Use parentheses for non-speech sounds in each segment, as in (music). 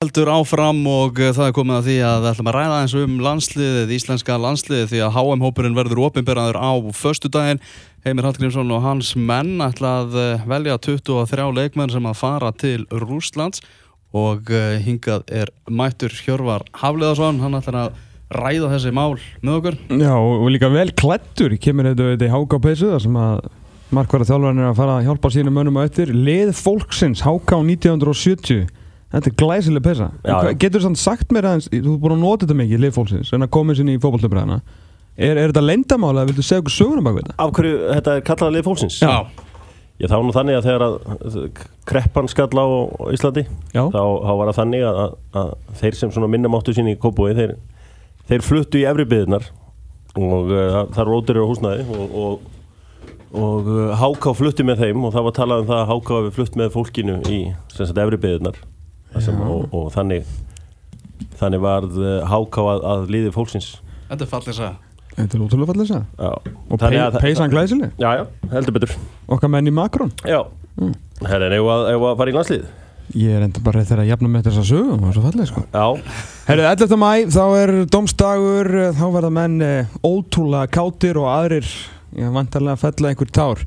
heldur áfram og uh, það er komið að því að við ætlum að ræða eins um landsliðið, íslenska landsliðið því að HM-hópurinn verður ofinberaður á förstu daginn. Heimir Hallgrímsson og hans menn ætla að uh, velja 23 leikmenn sem að fara til Rústlands og uh, hingað er mættur Hjörvar Hafleðarsson, hann ætlar að ræða þessi mál með okkur. Já, og líka vel klættur, kemur þetta í Háká peysu þar sem að markværa þjálfarinn er að fara að hjálpa sínum mönnum á eftir. Lið fólksins, Háká 1970 Þetta er glæsileg peysa. Getur þú sagt mér aðeins, þú er búin að nota þetta mikið, lið fólksins, en að koma sinni í fókbaltöfbræðina. Er, er þetta lendamála eða viltu segja okkur söguna bak við þetta? Af hverju þetta er kallað lið fólksins? Já. Ég þá nú þannig að þegar að kreppan skall á Íslandi, þá, þá var það þannig að, að, þeir sem minnamáttu sín í Kópói, þeir, þeir fluttu í efri byðinar og uh, það rótir á húsnæði og, og, og uh, Háká flutti með þeim og það var talað um það að Háká hefði flutt með fólkinu í efri byðinar og, og þannig þannig varð háká að, að líði fólksins. Þetta er fallið að Þetta er útrúlega fallið að segja Og pey, peysan glæsileg. Já, já, heldur betur. Okkar menn í makrón Já, mm. herra, en eigum að, að fara í landslið Ég er enda bara þegar að jafna með þessa sögum og svo fallið sko. Já. Herru, 11. mæ, þá er domstagur þá verða menn eh, ótrúlega kátir og aðrir, ég vantarlega að fella einhver tár.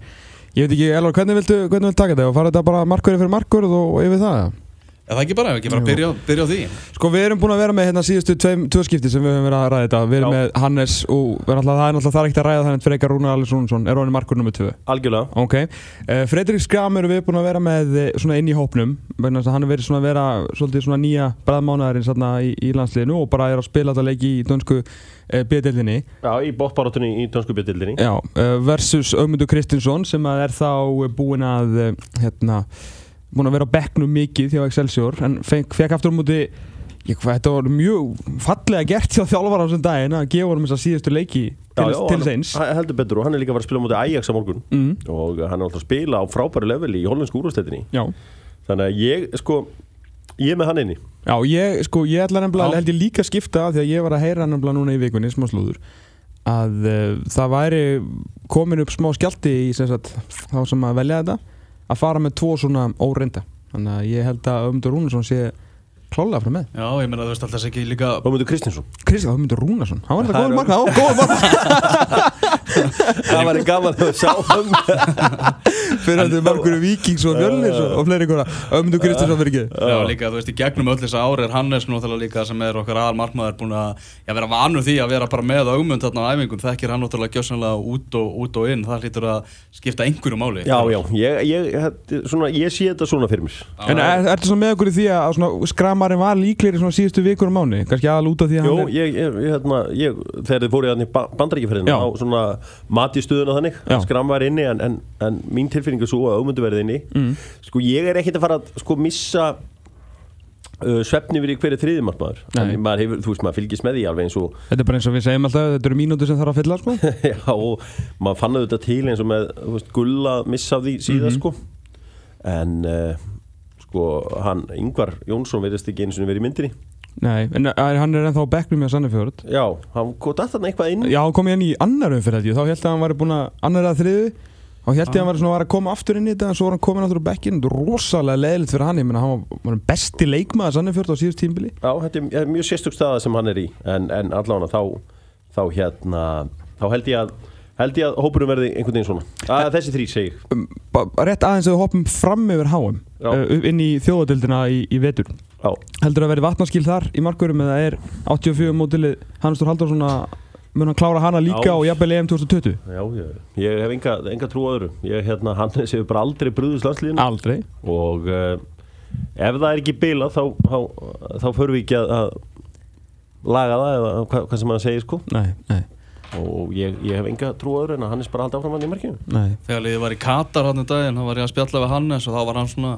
Ég veit ekki, Elvar, hvernig viltu, hvernig viltu taka þetta? Og fara þetta bara markverði fyrir markverð og yfir það? Er það ekki bara, ekki bara að byrja, byrja á því? Sko við erum búin að vera með hérna síðustu tvö skipti sem við höfum verið að ræða þetta. Við erum Já. með Hannes og alltaf, það er náttúrulega það er ekkert að ræða þannig að Frekar Rúnar Alessonsson er honum markur nummið tvö? Algjörlega. Ok, uh, Fredrik Skram eru við búin að vera með eh, svona inn í hópnum. Hann er verið svona að vera svolítið svona nýja bræðmánaðarinn svona í, í landsliðinu og bara er að spila þetta leiki í dönsku uh, bjöðdildinni Já, í bóttbarátunni í dönsku bjöðdildinni Já, uh, versus Ögmundur Kristinsson sem er þá búin að hérna búin að vera á bekknum mikið hjá Excelsior en fekk, aftur á múti ég, þetta var mjög fallega gert hjá þjálfvara á þessum daginn að gefa honum þess að síðustu leiki til, já, já, til þess eins heldur betur og hann er líka að vera að spila á múti Ajax á morgun. Mm. og hann er alltaf að spila á frábæri level í hollensku úrvastettinni þannig að ég sko ég er með hann inni. Já, ég, sko, ég ætla nefnilega, held ég líka að skipta því að ég var að heyra nefnilega núna í vikunni smá slúður að uh, það væri komin upp smá skjálti í sagt, þá sem að velja þetta að fara með tvo svona óreinda. Þannig að ég held að Ömundur Rúnarsson sé klálega frá með. Já, ég meina þú veist alltaf ekki líka Ömundur Kristinsson. Kristinsson, Ömundur Rúnarsson. Hann var þetta góður marka, hann var góður marka það var gaman að sjá fyrir að þetta er margur vikings og fjölnis og fleiri góða Ömundur Kristinsson fyrir ekki. Já, líka þú veist í gegnum öll þess að ári er Hannes nú þáttúrulega líka sem er okkar aðal markmaður búin að vera vanu því að vera bara með Ömund þarna á æfingun, þekkir hann náttúrulega gjössanlega út og, út og inn, það hlýtur að skipta einhverju máli. Já, já, ég, ég, svona, ég sé þetta svona fyrir mér. En er þetta svona með okkur í því að skramarinn var líklegri svona síðustu vikur um mánu, kannski aðal út af því að Jó, ég, hérna, þegar þið fóruð í bandaríkjaferðinu á svona matistuðuna þannig, skram var inni en, en, en mín tilfinning er svo að ámyndu verði inni. Mm. sko ég er ekkert að fara að sko missa uh, svefni við í hverju þriðimartmaður en maður hefur, þú veist, maður fylgis með því alveg eins og Þetta er bara eins og við segjum alltaf, þetta eru mínúti sem þarf að fylla sko. (laughs) Já, og maður fann auðvitað til eins og með, þú veist, gulla missa því síðan mm -hmm. sko. En uh, sko hann, Yngvar Jónsson verðist ekki eins og verið í myndinni. Nei, en hann er ennþá á bekknum með Sannefjörð Já, hann kom alltaf eitthvað inn. Já, hann kom inn í annar umfyrir þá held að hann var búin að annar að þriðu þá held ég að hann var, svona, var að koma aftur inn í þetta en svo var hann komin aftur á bekkin rosalega leðilegt fyrir hann, ég menna hann var besti leikmaður Sannefjörð á síðust tímbili Já, þetta er mjög sérstök staða sem hann er í. En, en allavega þá, þá hérna þá held ég að held ég að hópurum verði einhvern veginn svona. Að þessi þrý segi um, Rétt aðeins að við hoppum fram yfir háum uh, inn í þjóðadildina í, í vetur. Já. heldur að verði vatnarskil þar í markurum eða er 84 mótilið Hannestur Haldarsson að mun hann klára hana líka já. og jafnvel EM 2020 Já, já, ég hef enga, enga trú öðru. Ég, hérna, (laughs) Hannes hefur bara aldrei brúðist landsliðinu. Aldrei. Og uh, ef það er ekki bila þá, þá, þá förum við ekki að, að laga það eða hvað, hvað sem maður segir sko. Nei, nei og ég, ég hef enga trú öðru en að Hannes bara haldi áfram hann í markinu. Þegar ég var í Katar hann um daginn þá var ég að spjalla við Hannes og þá var hann svona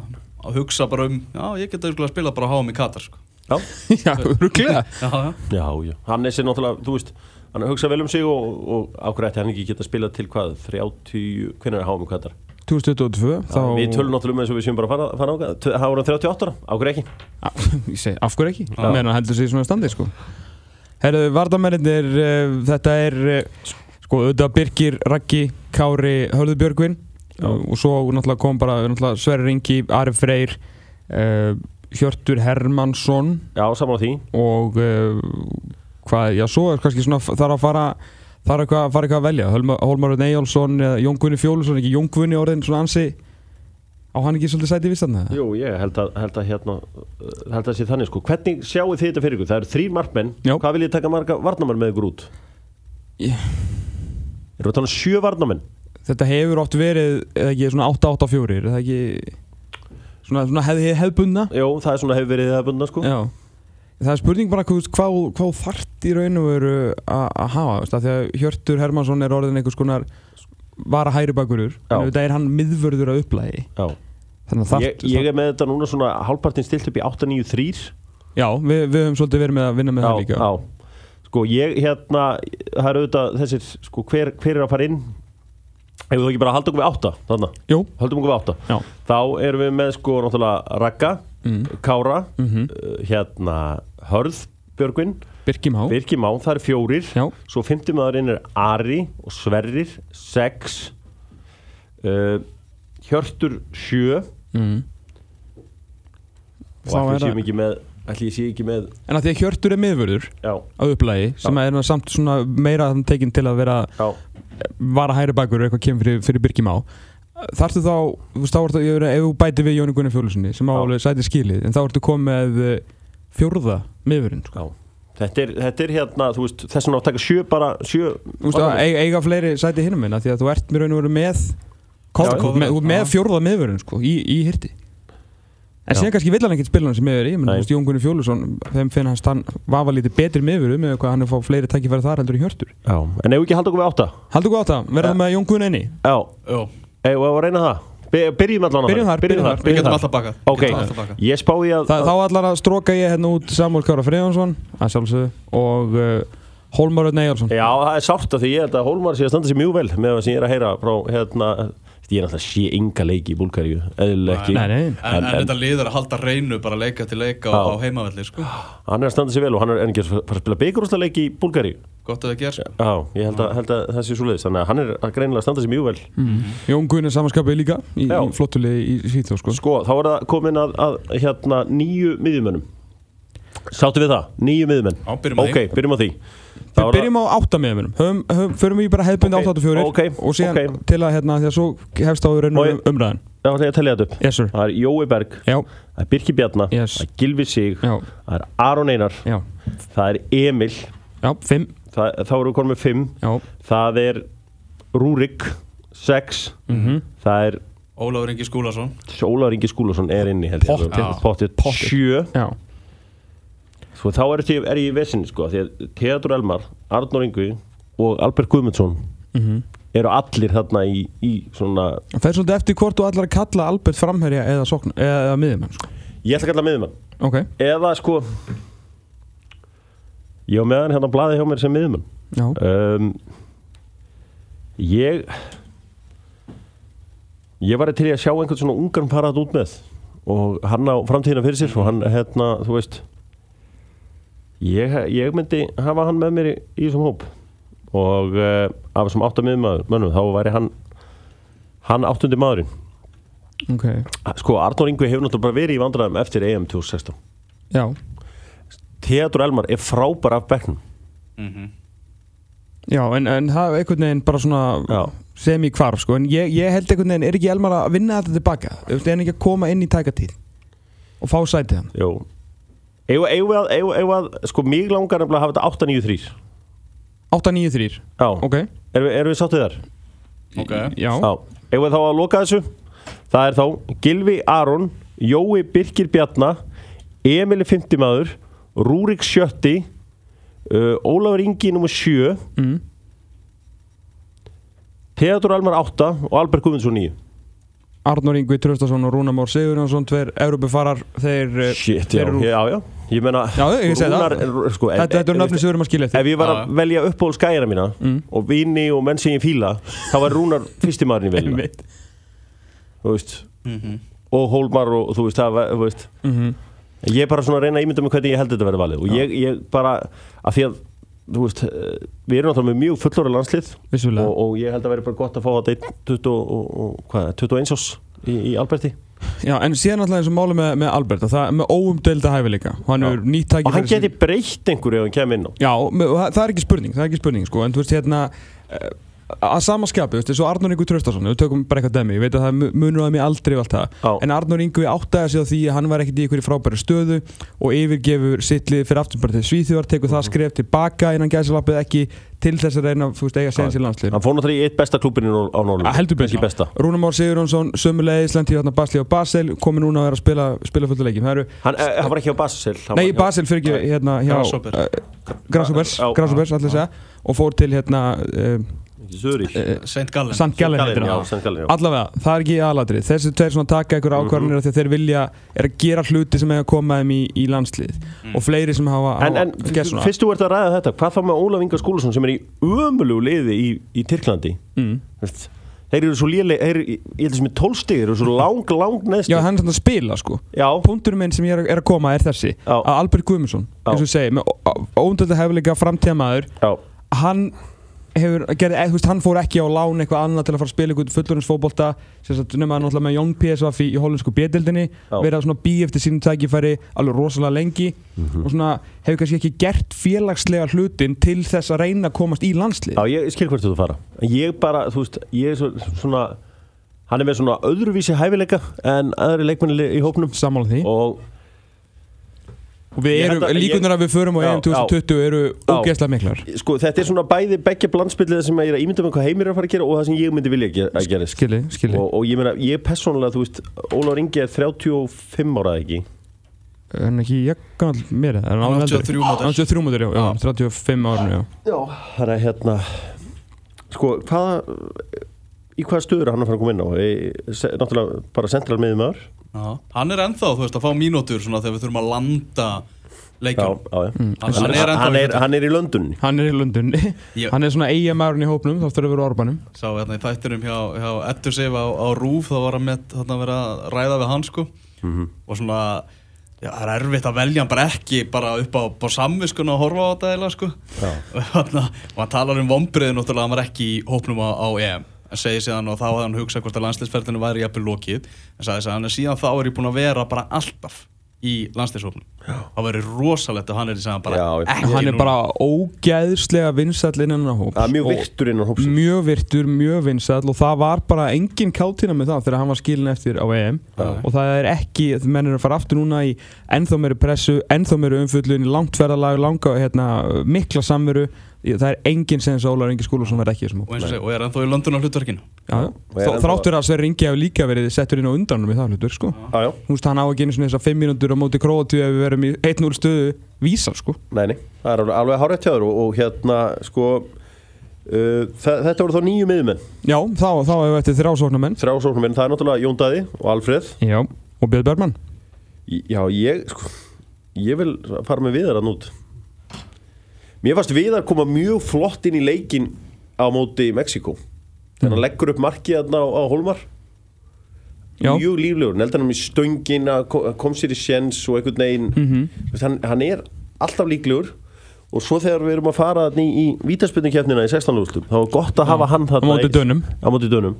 að hugsa bara um já, ég geta að spila bara háa mig Katar sko. Já, (laughs) já, rúglega (laughs) já, já. já, já, Hannes er náttúrulega, þú veist hann hugsa vel um sig og, og ákveðið hann ekki geta að spila til hvað, 30 hvernig er háa mig Katar? 2022 þá... Við tölum náttúrulega um eins og við séum bara að fara á það hann 38, ákveð ekki? Ég segi, afhverju ekki? Meðan hann heldur sig svona standi sko Herðu, Vardamennir, eh, þetta er uh, sko, auðvitað Birgir, Raggi, Kári, Hörður Björgvin. Og, svo náttúrulega kom bara náttúrulega Sverri Ringi, Ari Freyr Hjörtur Hermansson Já, saman á því. Og hvað, já, svo er kannski svona þarf að fara þarf að fara eitthvað að velja. Hólmarur Nejálsson eða Jón Gunni Fjólusson ekki Jón Gunni orðin svona ansi á hann ekki svolítið sæti vissan það? Jú, ég held að, held að hérna held að það sé þannig sko, hvernig sjáu þið þetta fyrir ykkur? Það eru þrý markmenn, Já. hvað vil ég taka marga varnamar með ykkur út? Ég... Erum við að tala um sjö varnamenn? Þetta hefur oft verið, eða ekki svona 8-8-4 er það ekki svona, svona hef, hefbundna? Jú, það er svona hefur verið hefbundna sko Já Það er spurning bara hvað, hvað, hvað þart í raun og veru að hafa, því að Hjörtur Hermansson er orðin einhvers konar var að hæri bakurur en þetta er hann miðvörður að upplægi ég, ég er með þetta núna svona halvpartin stilt upp í 8-9-3 já, við, við höfum svolítið verið með að vinna með já, það líka. já. sko ég hérna það er auðvitað þessir sko hver, hver er að fara inn? Ef við ekki bara haldum okkur við 8 þannig, haldum okkur við 8 já. þá erum við með sko náttúrulega Ragga mm. Kára mm -hmm. hérna Hörð Björgvin. Birkimá Birkimá, það er fjórir. Já. Svo fymtimaðurinn er Ari og Sverrir Sex. Uh, Hjörtur sjö mm. Og allir séum ekki með Allir sé ekki með En að því að Hjörtur er miðvörður Já. á upplægi sem Já. er samt meira tekinn til að vera vara hæri bakur eitthvað kemur fyrir, fyrir Birkimá Þarftu þá, þú veist, þá ertu, ef þú bæti við Jóni Gunnar Fjólussoni sem álega sæti skilið en þá ertu komið með eh, fjórða miðvörðin sko. Þetta er, þetta er hérna, þú veist, þess að taka sjö bara, sjö Þú veist, að eiga fleiri sæti hinnum minna því að þú ert mér raun og veru með já, með, með fjórða meðverðin, sko, í, í hirti. En síðan kannski villan ekkert spila hann sem meðverði, ég menn, þú veist, Jón Gunni Fjólusson þeim finn hans, hann var lítið betri meðverðu með hvað hann er fáið fleiri tækifæri þar heldur í hjörtur. Já, en ef ekki halda okkur við átta? Halda okkur við átta, verðum við með Jón Gunni enni Já, ef við reyna það. Byrjum allan á það. Byrjum þar, byrjum þar Við getum alltaf bakað. Ok, ég spái að Þá allar að stróka ég hérna út Samuel Kára að og uh, Hólmar Öðn Eyjálsson Já, það er sátt að því ég held að Hólmar sé að standa sér mjög vel með það sem ég er að heyra frá hérna ég er alltaf sé ynga leiki í Búlgaríu eða ekki. Nei, nei. En, en, en þetta liður að halda reynu bara leika til leika á, á heimavelli sko. hann er að standa sér vel og hann er ekki að fara að spila byggjurúsla leiki í Búlgaríu. Gott að það ger Já, ég held að, held að það sé svo leiðis þannig að hann er að greinilega standa sér mjög vel. Mm. Jón Guðin er samanskapið líka í, í flottulegi í Svíþjóð sko. sko, þá er það komin að, að hérna, nýju miðjumönnum. Sáttu við það, nýju miðjumenn. Ok, byrjum á því Við byrjum á áttameðumunum, förum við bara hefðbundi okay. 8-4 okay. og síðan okay. til að hérna því að svo hefst á raunum umræðin. Já, það er að tellja þetta upp. Yes, það er Jói Berg, Já. það er Birki Bjarnar, yes. það er Gilvi Sig, Já. það er Aron Einar, Já. það er Emil, það, þá erum við konum með 5, það er Rúrik, 6, mm -hmm. það er Óláður Ingi Skúlason. Óláður Ingi Skúlason er inni held ég. Pottið. Pottið. 7. Sko þá er, er ég í vesinni sko því að Theodor Elmar, Arnur Ingvi og Albert Guðmundsson mm -hmm. eru allir þarna í, í svona Það er svolítið eftir hvort þú allar að kalla Albert framherja eða, sokna, eða, miðjumann sko. Ég ætla að kalla miðjumann okay. eða sko ég á meðan hérna blaði hjá mér sem miðjumann um, Ég ég var til að sjá einhvern svona ungarn parað út með og hann á framtíðina fyrir sér og hann hérna, þú veist Ég, ég myndi hafa hann með mér í, í þessum hóp. Og uh, af þessum áttamöðum þá væri hann hann áttundi maðurinn. Okay. sko Arnór Ingvi hefur náttúrulega bara verið í vandræðum eftir EM 2016 já. Theodor Elmar er frábær af bekknum. Mm -hmm. já en, en það er einhvern veginn bara svona sem í kvarf sko. En ég, ég held einhvern veginn er ekki Elmar að vinna þetta tilbaka? Er hann ekki að koma inn í tækatíð og fá sætið hann? Jú Eða að, að, að, sko, mig langar að hafa þetta 8-9-3 8-9-3? Já, ok. Erum er við sáttið þar? Ok. Já. Eða þá að loka þessu? Það er þá Gilvi Aron, Jói Birkir Bjarnar Emil Fintimaður Rúrik Sjötti uh, Ólafur Ingi nr. 7 mm. Theodor Almar 8 og Albert Guðmundsson 9 Arnur Ingvi Tröstason og Rúnar Mór Sigurjónsson tver Európufarar þeir eh, Shit, já, já, já, ég menna Já, ég segi það, sko, þetta er nöfni sem við erum að skilja eftir. Ef ég var að velja uppból skæra mína mm. og vini og menn sem ég fíla þá var Rúnar fyrstimæðurinn í (laughs) velja Þú veist. Mm -hmm. og Hólmar og þú veist það veist. Mm -hmm. Ég er bara svona að reyna að ímynda mig hvernig ég held þetta vera valið. Og ég, ég bara, að því að þú veist, eh, við erum náttúrulega með mjög fullóra landslið. Og, og ég held að vera bara gott að fá að þetta 21 ás í, í Alberti Já, en síðan alltaf eins og máli með, með Albert það með óumdelda hæfileika hann er og hann geti breytt einhverju ef hann kemur inn á. Já, það er ekki spurning, það er ekki spurning sko, en þú veist hérna eh, að sama skapi, þú veist, svo Arnur Ingu Tröstarsson við tökum bara eitthvað demi, ég veit að það munur á mig aldrei og allt það, Já. en Arnur Ingu áttæði sig á því að hann var ekkert í einhverju frábæri stöðu og yfirgefur sittlið fyrir afturbartið Svíþjóðar, tekur það mhm. skref tilbaka innan gæðslappið ekki til þess að reyna þú veist, eiga segja sér landslið Hann fór náttúrulega í eitt besta klúpin á Norrlund Heldur besta. Rúnamár Sigurjónsson, sömulegis lendi hérna Basli á Basel, komi núna að vera að spila, spila fullt leiki Hann, eh, hann var ekki á Basel Nei, Basel fyrir ekki hérna hjá Grasshopers, Grasshopers, allir segja og fór til hérna uh, St. Gallen St. Gallen allavega, það er ekki aðladri þessi tveir svona taka ykkur mhm. ákvarðanir mm -hmm. þegar þeir vilja er að gera hluti sem hefur komað þeim í, í landslið mm. og fleiri sem hafa, en, en fyrst þú ert að ræða þetta, hvað þá með Ólaf Inga Skúlason sem er í ömulegu liði í, í Tyrklandi mm. þeir eru svo léli þeir, ég held að sem er tólstig, þeir eru svo lang, lang neðst já, hann er svona að spila sko punkturum minn sem ég er, er að koma er þessi já. að Albert Guðmundsson, eins og segi með óundölda hefðilega framtíðamaður hann hefur gerði, þú veist, hann fór ekki á lán eitthvað annað til að fara að spila eitthvað fullurinsfóbolta nema náttúrulega með Jón PSV í hollensku bjedeldinni, verið að svona bí eftir sínum tækifæri alveg rosalega lengi mm -hmm. og svona hefur kannski ekki gert félagslega hlutin til þess að reyna að komast í landslið. Já, ég skil hvert þú fara ég bara, þú veist, ég er svona hann er með svona öðruvísi hæfileika en aðri leikmenni í hópnum Samála því og líkunar að við förum á EM 2020 eru ógeðslega miklar. Sko þetta er svona bæði begge blandspillið sem ég er að ímynda með hvað heimir er að fara að gera og það sem ég myndi vilja að gera. Skilji, skilji. Og, og ég meina, ég er personlega, þú veist, Óláður Ingi er 35 árað ekki? En ekki ég gammal mér, það er náttúrulega 83 mótur. 83 mótur, já, já, 35 árinu, já. Já, það er hérna, sko, hvaða, í hvaða stöður er hann að fara að koma inn á? Náttúrulega bara central meðum aður Já. Hann er ennþá, þú veist, að fá mínútur svona þegar við þurfum að landa leikjum. Mm. hann, hann, er hann, er, hann er í Lundunni Hann er í Lundunni Hann er svona eigamærun í hópnum, þá þurfum við að vera orbanum Sá, hérna í þættinum hjá, hjá Ettursif á, á Rúf, þá var hann með þarna að vera að ræða við hans sko. Mm -hmm. og svona, já, það er erfitt að velja hann bara ekki bara upp á, á samviskun og horfa á þetta eða sko. Og hann talar um vombriðin og hann var ekki í hópnum á, á EM en segi síðan og þá hafði hann hugsað hvort að landsleisferðinu væri jafnvel lokið. En sagði hann er síðan þá er ég búin að vera bara alltaf í landsleishofnum það verður rosalegt að hann er í segðan bara já, ekki hann er bara ógæðslega vinsall innan á hóps. Ja, mjög virtur innan hóps mjög virtur, mjög vinsall og það var bara engin káttina með það þegar hann var skilin eftir á EM. Ja. og það er ekki, menn er að fara aftur núna í ennþá meiri pressu, ennþá meiri umföllun langt verðalag, langa, hérna, mikla samveru það er enginn sem þess að Ólar Ingi Skúlason verði ekki og, og er ennþá í London á hlutverkinu. Þráttur að Sverri Ingi hefur líka verið settur inn á undanum í það hlutverk sko. þú veist hann á ekki eins og þess að 5 mínútur á móti Króti ef við verum í 1-0 stöðu vísa sko. Neini, það er alveg, alveg hárið tjáður og, og hérna sko uh, þetta voru þá nýju miðumenn Já, þá, þá hefur við eftir þrjásóknarmenn Þrjásóknarmenn, það er náttúrulega Jón Dæði og Alfred Já, og Björn Bergman Já, ég, sko, ég vil fara með viðar að nút Mér fannst Viðar koma mjög flott inn í leikin á móti Mexiko þegar hann mm. leggur upp markið á, á Holmar Já. mjög líflegur, neldan hann í stöngin kom sér í sjens og einhvern veginn mm -hmm. hann, hann er alltaf líklegur og svo þegar við erum að fara í, í vítaspilningkjefnina í 16. úrstum þá er gott að hafa hann á móti dönum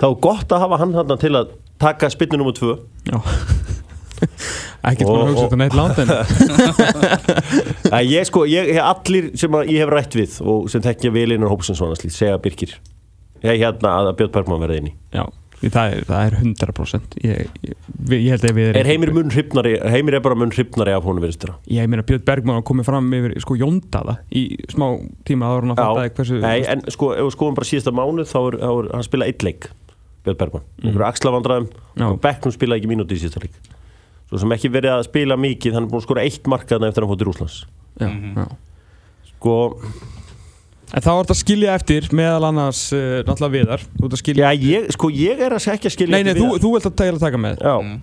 þá er gott að hafa hann hann til að taka spilnu nr. 2 Já (laughs) Ekkert búin að hugsa þetta neitt langt en (laughs) Ég sko, ég, allir sem ég hef rætt við og sem tekja vel einan hópsins svona slít, segja Birkir. Ég hérna að Björn Bergman verði inn í Já, það er, það er 100% ég, ég, ég held að við erum Er heimir munn hrifnari, heimir er bara munn hrifnari af honum viðstura? Ég meina Björn Bergman komið fram yfir sko jóndaða í smá tíma hversu Nei, en sko, ef við skoðum bara síðasta mánu þá er, er hann spilað eitt leik Björn Bergman, mm. einhverju axlavandræðum og Becknum spilaði ekki mínúti í síðasta leik svo sem ekki verið að spila mikið hann er búin að skora eitt markaðna eftir að hann fótt í Rúslands já, mm -hmm. já. sko en þá er þetta að skilja eftir meðal annars uh, náttúrulega viðar. Já, ég, sko ég er að segja ekki að skilja nei, nei, þú, þú vilt að tegja að taka með. Mm.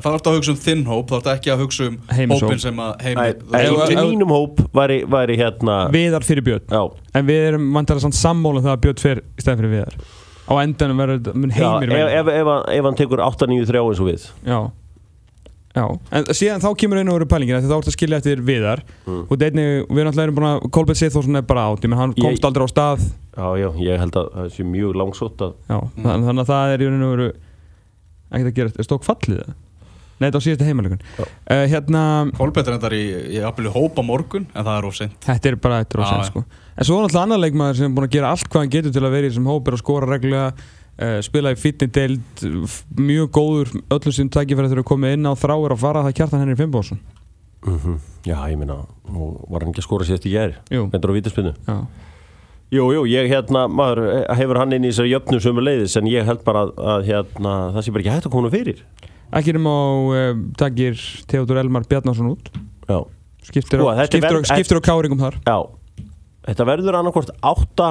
þá er þetta að hugsa um þinn hóp þá er þetta ekki að hugsa um Heimishóp. hópin sem að heimir mínum hóp væri, væri hérna viðar fyrir Björn. En við erum vantilega samt sammóla þegar Björn fyrir í stæðin fyrir viðar. Á endanum verður heimir ef, ef, ef hann tekur 8-9-3 eins og við. Já Já, en síðan þá kemur einu og veru pælingin þá ert að skilja eftir viðar. Mm. og einni, við náttúrulega erum búin að Kolbjörn Sithórsson er bara átt, menn hann komst ég, aldrei á stað. Já, já, ég held að það sé mjög langsótt Já, mm. þannig að það er í raun og veru ekkert að gera stók fallið Nei, þetta var síðasta heimalegun uh, Hérna Kolbett er þetta í, í aðbyrju hópa morgun en það er ósend Þetta er bara eitthvað ósend sko. En svo er náttúrulega annar leikmaður sem er búin að gera allt hvað hann getur til að vera í þessum hópir og skora reglulega uh, spila í fitni deild mjög góður öllum sem takkifæri þurfa að koma inn á þráir að fara það kjartan henni í Finnbósson mm -hmm. Já, ég minna, var hann ekki að skora sérst í gæri Vendur á vítaspinnu Jú, jú, ég hérna, maður eh, hefur hann inn í þessari jöfnum sömu leiðis en ég held bara að, að hérna, það sé bara ekki hægt að koma fyrir. Ekki um á uh, takir Theodor Elmar Bjarnarsson út. Já. Skiptir, sko, á, skiptir, verð, skiptir á káringum þar. Já, þetta verður annarkort 8,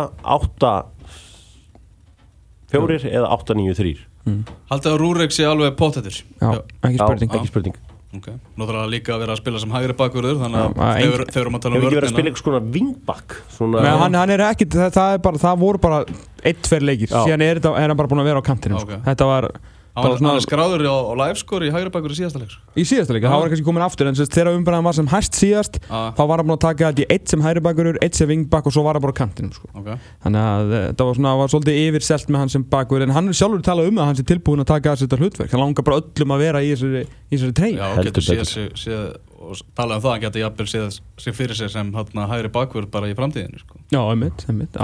8 4 eða 8, 9, 3 mm. Haldið að Rúrek sé alveg pótættur Já, ekki spurning, Já, ekki spurning. Okay. Nú þarf það líka að vera að spila sem hægri bakverður þannig að þeir eru að tala um vörðina Hefur ekki verið að spila eitthvað svona vingbakk svona... hann, hann er ekki, það, það, er bara, það voru bara eitt-tver leikir, síðan er, er hann bara búin að vera á kantinum okay. sko. þetta var Hann er skráður á, á livescore í hægri bakkur í síðasta leik Í síðasta leik, það var kannski komin aftur en þegar umbræðan var sem hæst síðast ah. þá var hann búin að taka þetta í eitt sem hægri bakkur eitt sem vingbakk og svo var hann bara á kantinum sko. okay. þannig að eh, það var, svona, var svolítið yfirselt með hann sem bakkur en hann sjálfur talað um að hann sé tilbúin að taka þetta hlutverk hann langar bara öllum að vera í þessari, þessari treyn Já, getur séð, séð og talað um það, hann getur jafnvel séð sér fyrir sig sem hægri bakkur bara í framtíðinu sko. Já, einmitt, einmitt,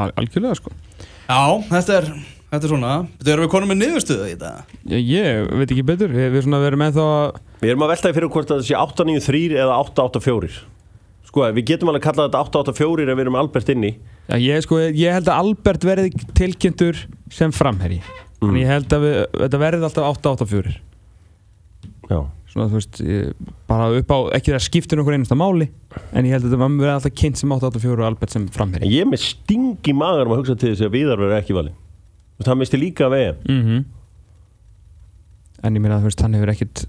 sko. Já, þetta er Þetta er svona, þetta erum við konum með niðurstöðu í þetta? Ég, ég veit ekki betur, við erum að vera með þá Við erum að veltaði fyrir hvort að það sé 893 eða 884 Sko, við getum alveg að kalla þetta 884 ef við erum Albert inni. Já, ég, sko, ég held að Albert verði tilkynntur sem framherri mm. en ég held að við, þetta verði alltaf 884 Já. Svona þú veist, ég, bara upp á, ekki það skiptur okkur einasta máli en ég held að þetta verði alltaf kynnt sem 884 og Albert sem framherri Ég er með stingi maður um að hugsa til þess að viðar verði ekki valið það misti líka veginn mm -hmm. en ég meina að hann hefur ekkert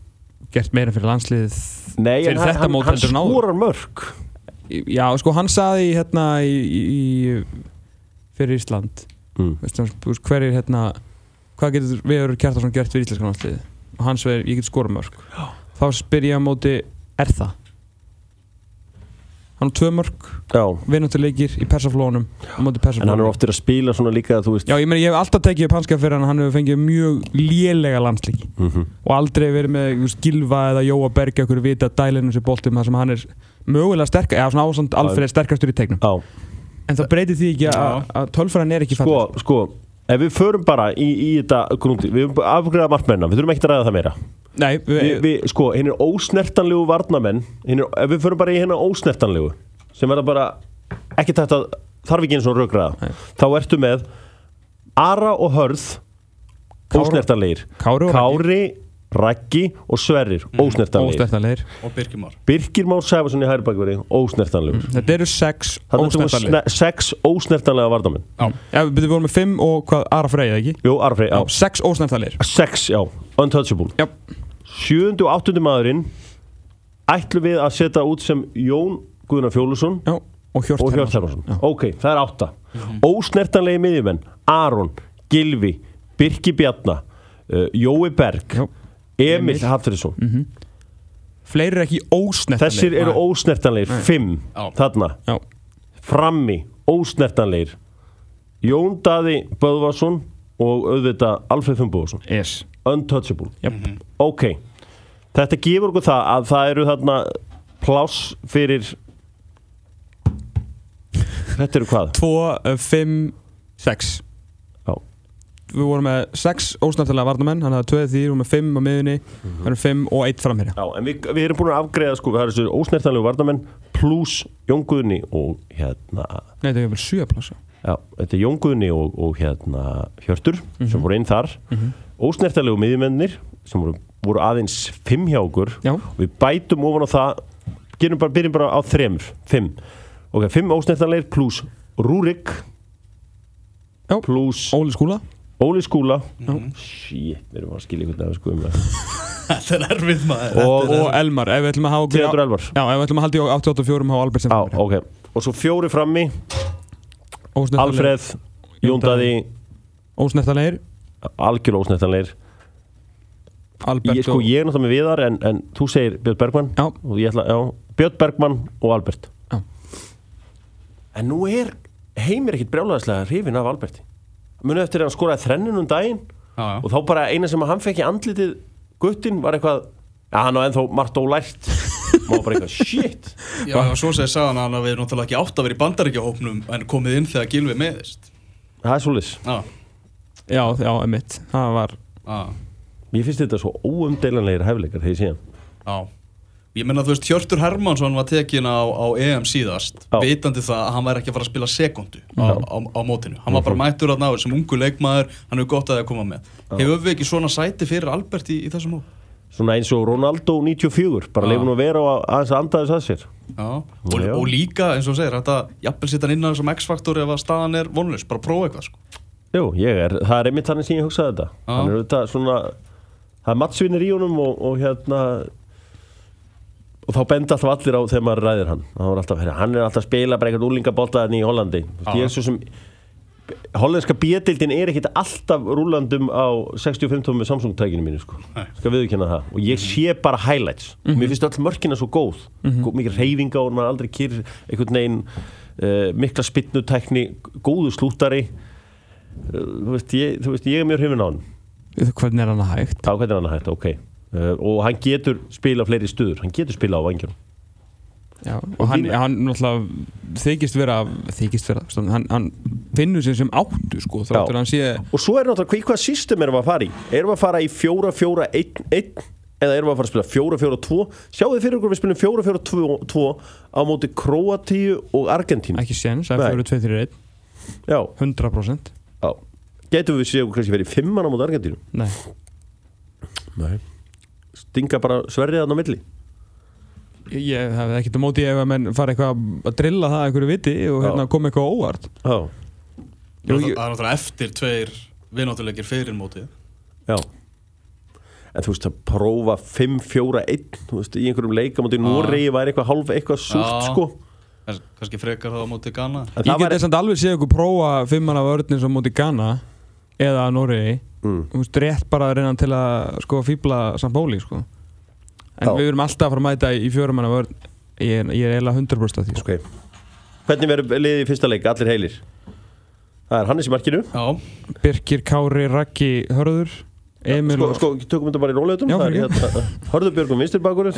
gert meira fyrir landsliðið Nei, fyrir þetta hann, mót hann skórar mörg já, sko hann saði hérna í, í, fyrir Ísland mm. hver er hérna hvað getur Viður Kjartarsson gert fyrir Íslandska landsliðið og hann sveir, ég get skóra mörg já. þá spyr ég á móti, er það? Hann er tvö mörg vinnuntileikir í persaflónum en hann er oftir að spila svona líka já ég, meni, ég hef alltaf tekið upp hanska fyrir hann hann hefur fengið mjög lélega landsliki mm -hmm. og aldrei verið með Gilva eða Jóa Berg ekkur vita dælinu sem bóltum þar sem hann er mögulega sterk eða svona ásand alfrið sterkastur í tegnum já. en það breytir því ekki að tölfræðin er ekki sko, sko, ef við förum bara í, í þetta grúndi, við erum afgræðað markmennar við þurfum ekki að ræða það meira. Nei, við, vi, vi, sko, hinn er ósnertanlegu varnamenn, er, ef við förum bara í hinn ósnertanlegu, sem verða bara ekki þetta, þarf ekki eins og raugraða, þá ertu með Ara og Hörð ósnertanlegir, Kári, Kári Rækki og Sverrir mm. ósnertanlegir. og Birkir Már. Birkir Már Sæfarsson í Hærbækveri ósnertanlegur. Mm. þetta eru sex ósnertanlegir. sex ósnertanlega varnamenn já, já við vorum með fimm og hvað Ara Freyja ekki? jú, Ara Freyja, já. Sex ósnertanlegir. Sex, já, untouchable. Já. Sjöndu og áttundi maðurinn ætlum við að setja út sem Jón Guðnar Fjólusson Já, og Hjört Hermansson Ok, það er átta. Mm -hmm. Ósnertanlegi miðjumenn Aron, Gilvi, Birki Bjarnar uh, Jói Berg Já. Emil Hafþurisson mm -hmm. Fleiri er ekki ósnertanlegir Þessir eru ósnertanlegir, fimm Já. Þarna Já. Frammi, ósnertanlegir Jón Daði Böðvarsson og auðvitað Alfred Fumboðsson yes. untouchable yep. mm -hmm. ok, þetta gefur okkur það að það eru þarna pláss fyrir þetta eru hvað? 2, 5, 6 við vorum með 6 ósnartalega varnamenn þannig að 2 því við vorum með 5 á miðunni við -hmm. 5 og 1 framherja Já, en við, við erum búin að afgreða sko, það er þessu ósnartalega varnamenn pluss Jónguðni og hérna Nei, það er vel 7 plássa Já, þetta er Jón Guðni og, og hérna Hjörtur mm -hmm. sem voru einn þar mm -hmm. ósnertalegu miðjumennir sem voru, voru aðeins fimm hjá okkur Já. við bætum ofan á það bara, byrjum bara á þremur fimm, ok, fimm ósnertalegir pluss Rúrik pluss Óli Skúla Óli Skúla. Shit, við erum að skilja einhvern veginn sko um (laughs) Þetta er erfið maður. Og, og Elmar, ef við ætlum að hafa Theodor Elmar. Já, ef við ætlum að halda í 88 á Albert sem Já, ok, og svo fjóri frammi. Alfreð, Jóndaði Ósneftanleir Algjör ósneftanleir ég, sko, ég er náttúrulega með viðar en, en þú segir Björn Bergman ætla, já, Björn Bergman og Albert. Já. en nú er heimir ekkit brjálæðislega hrifin af Alberti munu eftir að hann skoraði þrennun um daginn já, já. og þá bara eina sem hann fekk í andlitið guttin var eitthvað já hann var ennþá margt ólært. Maður bara eitthvað shit. (laughs) Já, og svo segir sagan hann að við erum náttúrulega ekki átt að vera í bandaríkjahópnum en komið inn þegar Gilvi meðist Það er svolítið Já, já, já, emitt það var Mér finnst þetta svo óumdeilanlegir hefleikar þegar ég sé hann. Já Ég menna þú veist, Hjörtur Hermansson var tekin á, á EM síðast, Já. veitandi það að hann væri ekki að fara að spila sekundu á, á, á mótinu. Hann var bara mhm. mættur að náður sem ungu leikmaður, hann hefur gott að það að koma með. Hefur við ekki svona sæti fyrir Albert í, í þessum mót? Svona eins og Ronaldo 94, bara leifin að vera aðeins að andaðis að sér. Já, og, Já. og líka eins og segir, þetta jafnvel sitt hann innan þessum X-faktor ef að staðan er vonlust, bara prófa eitthvað sko. Jú, ég er, það er einmitt þannig sem ég hugsaði þetta. Hann það er mattsvinir í honum og, og hérna og þá benda alltaf allir á þegar maður ræðir hann. Er alltaf, hann er alltaf að spila bara eitthvað úlingabóltaðin í Hollandi. Hollandska bíadildin er ekkit alltaf rúlandum á 65 tómi Samsung-tækinu mínu sko. skal viðkjöna það. Og ég sé bara highlights. Mm -hmm. mér finnst öll mörkina svo góð. Mm -hmm. mikið reyfinga og maður aldrei kýr einhvern veginn uh, mikla spinnutækni góðu slútari uh, þú, veist, ég, þú veist ég er mjög hrifin á hann hvernig er hann að hægt? Já, hvernig er hann að hægt, ok og hann getur spila fleiri stuður, hann getur spila á vangjum Já, og, hann, hann náttúrulega þykist vera, þykist vera hann, hann finnur sér sem áttu sko, þráttur hann sé og svo er náttúrulega hvað system erum við að fara í? Erum við að fara í 4-4-1-1 eða erum við að fara að spila 4-4-2 sjáu þið fyrir okkur við spilum 4-4-2 á móti Kroatíu og Argentínu? Ekki séns, það er 4-2-3-1 100% Já. getur við séu kannski verið 5 á móti Argentínu? Nei. Nei stinga bara sverrið hann á milli? Ég hef ekkert á móti ef að menn fara eitthvað að drilla það einhverju viti og hérna koma eitthvað óvart. Já. Það er náttúrulega eftir tveir viðnáttulegir fyrir mótið. Já. En þú veist að prófa 5-4-1 Þú veist í einhverjum leikamóti Núrið væri eitthvað halv eitthvað súrt sko. Kanski frekar það á móti Ghana. Ég get þess að alveg séu okkur prófa 5-manna vörðin sem móti Ghana eða Núrið mm. þú veist, rétt bara að reyna til að sko fýbla Sambóli sko. En Já. við verum alltaf að fara að mæta í fjörumanna vörð ég ég er eiginlega 100% af því sko. okay. Hvernig verður liðið í fyrsta leik, allir heilir? Það er Hannes í markinu. Já. Birkir, Kári, Raki, Hörður Emil Sko, sko tökum við þetta bara í róleitum hérna, Hörður Björgum vinstirbakur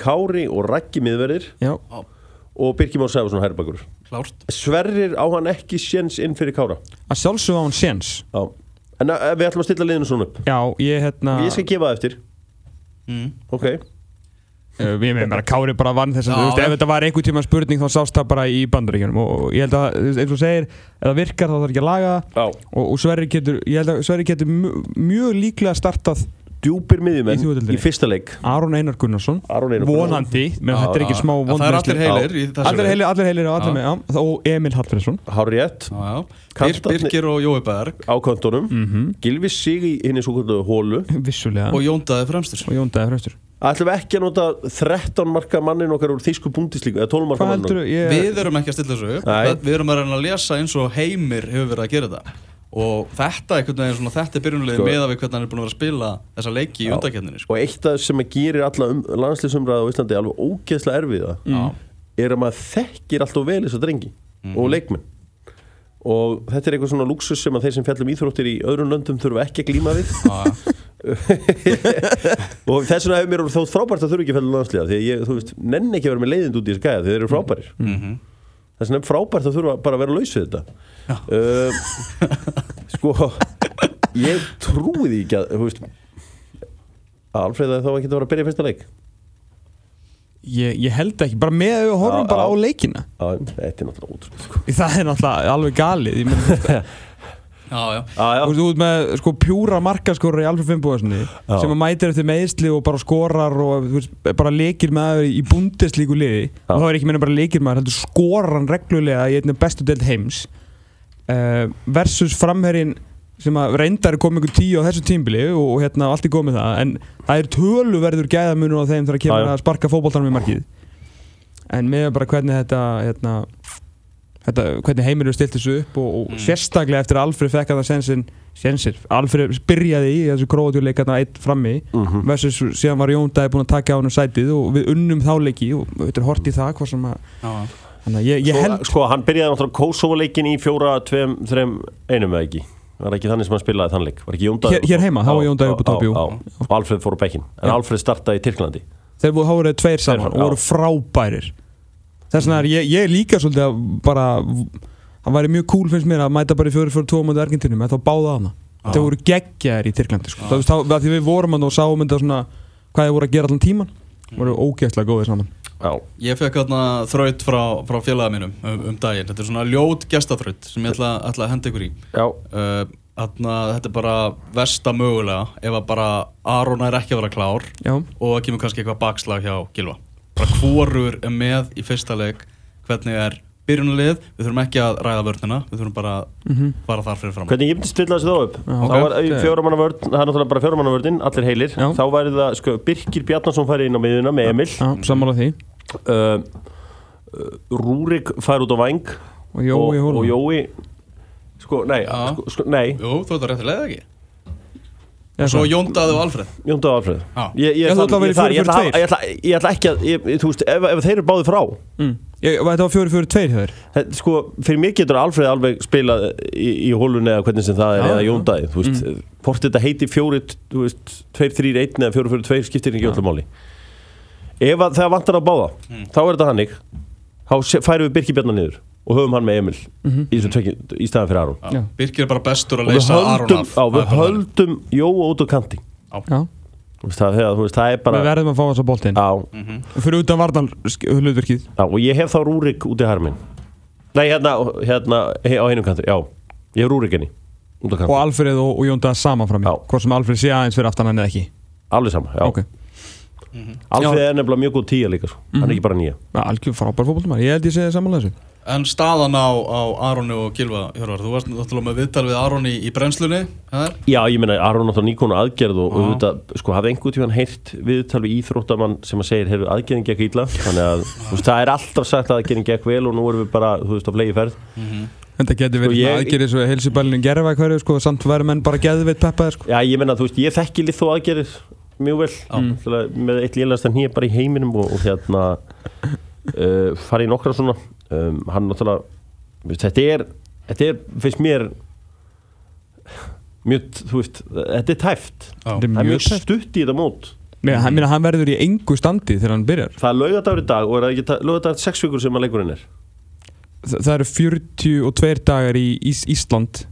Kári og Raki miðverðir og Birkir Már Sæfarsson herrbakur Sverrir á hann ekki séns inn fyrir Kára? Að sjálfsög á hann séns? Já En uh, við ætlum að stilla liðinu svona upp. Já, ég hérna Ég skal gefa það eftir. Mm. Ok. Uh, Við meðum bara, Kári bara vann þess að Ef þetta var einhver tíma spurning þá sást það bara í bandaríkjunum. Og ég held að, eins og segir Ef það virkar þá þarf ekki að laga. Og, og Sverri getur, ég held að Sverri getur mjög líklega startað djúpir miðjumenn í, í fyrsta leik. Aron Einar Gunnarsson vonandi, menn þetta er ekki smá það er allir heilir allir heilir, allir heilir og, allir með, og Emil Hallfriðsson Hárétt Birgir og Jói Berg. Á kontónum mm -hmm. Gilvi Sig í henni svo kvöldu hólu (laughs) Vissulega. og Jóndaði Fremstur og Jóndaði Fremstur ætlum við ekki að nota 13 marka mannin okkar úr þýsku búndislíku eða 12 marka mannin ég... við erum ekki að stilla þessu upp. Við erum að reyna að lesa eins og heimir hefur verið að gera þetta og þetta, svona, þetta er byrjunulegi sko, með að við hvernig hann er búin að vera að spila þessa leiki í undakefninu sko. og eitt af það sem að gerir alla um, landslýsumræða á Íslandi alveg ógeðslega erfiða mm. er að maður þekkir alltaf vel þess að drengi mm. og leikmenn. Og þetta er eitthvað svona luxus sem að þeir sem fjallum íþróttir í öðrum löndum þurfa ekki að glíma við. (laughs) Og þess vegna hefur mér þótt frábært að þurfa ekki að fjalla landslýða því að ég, þú veist, nenn ekki að vera með leiðind út í þessu gæða þeir eru frábærir. Mm -hmm vegna er frábært að þurfa bara að vera laus við þetta. Uh, sko ég trúi því ekki að veist Alfred þá ekki að vera að byrja fyrsta leik. Ég, ég held ekki, bara með að við horfum bara á leikina. Þetta er náttúrulega ótrúlega sko. það er náttúrulega alveg galið (laughs) Já, já. Þú veist, út með sko pjúra markaskorur í Alfred Fimboðarssoni sem að mætir eftir meðsli og bara skorar og veist, bara lekir með það í bundeslíku liði já. og þá er ekki meina bara lekir með það heldur skorar hann reglulega í einnig bestu delt heims. Uh, versus framherrin sem að reyndar er komið ykkur tíu á þessu tímbili og, og hérna allt er komið það. En það er töluverður gæðamunum á þeim þegar að kemur að sparka fókbóltanum í markið. En með bara hvernig þetta hérna Þetta, hvernig heimir eru stilt þessu upp og, og mm. sérstaklega eftir að Alfred fekk að það sensin, sensir, Alfred byrjaði í þessu gróðjúleikarna eitt frammi mm -hmm. versus síðan var Jón Dæði búin að taka á hann um sætið og við unnum þáleiki og við höfum hort í það hvað sem að ég, ég held... Sko, sko hann byrjaði náttúrulega Kosovo-leikin í fjóra, tveim, þreim, einum eða ekki? Var ekki þannig sem hann spilaði þannleik hér, hér heima, þá var Jón Davíð upp á topi og Alfred fór á bekkin, en. Alfred startaði í Tyrklandi. Þeir voru hárið tveir saman og voru frábærir þess vegna er ég, ég líka svolítið að bara það væri mjög cool finnst mér að mæta bara í fjóri fyrir tóum á Argentinum, eða þá báða hana. Þeir voru geggjaðir í Tyrklandi sko. þá, þá, því við vorum að og sáum þetta svona hvað þeir voru að gera allan tíman voru ógeðslega góðið saman. Já. Ég fekk þarna þraut frá, frá félaga mínum um, um daginn, þetta er svona ljót gestaþraut sem ég ætla, ætla að henda ykkur í. Uh, þarna, Þetta er bara versta mögulega ef að bara Aron er ekki að vera klár Já. og það kemur kannski eitthvað bakslag hjá Gilva bara hvorur er með í fyrsta leik hvernig er byrjunalið, við þurfum ekki að ræða vörnina, við þurfum bara að -hmm. fara þar fyrir fram. Hvernig ég myndi stilla þessu þá upp? Okay. Þá var fjóramannavörn, það er náttúrulega bara fjóramannavörnin, allir heilir, Já. þá væri það, sko, Birkir Bjarnarsson færi inn á miðuna með Emil. Já, sammála því. Uh, uh, Rúrik fær út á Vang og Jói, og, og Jói, sko, nei, sko, sko, nei. Jú, þú ert að réttilega ekki. Og svo Jóndaði og Alfred. Jóndaði og Alfred. Ég, ég, ætla, ég, ætla, ég, ætla, ég ætla Ég ætla ekki að Þú veist, ef, ef þeir eru báðið frá. Mm. Þetta var fjóri fjóri tveir hér Sko, fyrir mig getur Alfred alveg spilað í, í hólunni eða hvernig sem það er eða Jóndaði Þú veist, mm. hvort þetta heiti fjóri Þú veist, tveir, þrýr, einn eða fjóri fjóri tveir skiptir ekki öllum máli. Ef það vantar að báða mm. Þá er þetta hannig Þá færum við Birki Bjarnar niður og höfum hann með Emil mm -hmm. í, tvekki, í staðan fyrir Aron. Já. Birkir er bara bestur að leysa Aron af. Á, Við höldum Jóa út á kanti. Já. Það, veist, það er bara Við verðum að fá þessa bóltinn mm -hmm. Fyrir utan varnan hlutverkið. Og ég hef þá Rúrik út í harmin Nei, hérna, hérna á heinum kanti Já, ég hef Rúrik henni Og Alfred og, og Jónda saman frá mér Hvort sem Alfred sé aðeins fyrir aftan hann eða ekki. Alveg saman, já. Okay. mm -hmm. Alfred já. er nefnilega mjög góð tíja líka Hann er mhm. ekki bara nýja Algjör frábær fólkvöldumar, ég held ég segja samanlega þessu En staðan á, á Aroni og Gilva, Hjörvar, þú varst náttúrulega með viðtal við Aroni í brennslunni, hæðar? Já, ég menna, Aroni náttúrulega nýkonu aðgerð og auðvitað, sko, hafði einhvern tíðan heyrt viðtal við íþróttamann sem að segja, heyrðu, aðgerðin gekk íla, þannig að, þú veist, það er alltaf sagt að aðgerðin gekk vel og nú erum við bara, þú veist, á flegi ferð. Mm -hmm. En það getur verið sko, aðgerðið svo helsibælinu gerfa hverju, sko, samt verður menn bara geðveit peppaðir, sko. Já, ég ég vel, mm. með eitt lélast en hér bara í heiminum og, og hérna, (laughs) uh, farið í nokkra svona, um, hann náttúrulega þetta er, þetta er fyrst mér mjög, þú veist, þetta er tæft. Það er mjög stutt í þetta mót. Nei, hann, hann verður í engu standi þegar hann byrjar. Það er lögadagur í dag og er það ekki lögadagur 6 vikur sem að leikurinn er? Þa, það eru 42 dagar í Ís, Ísland.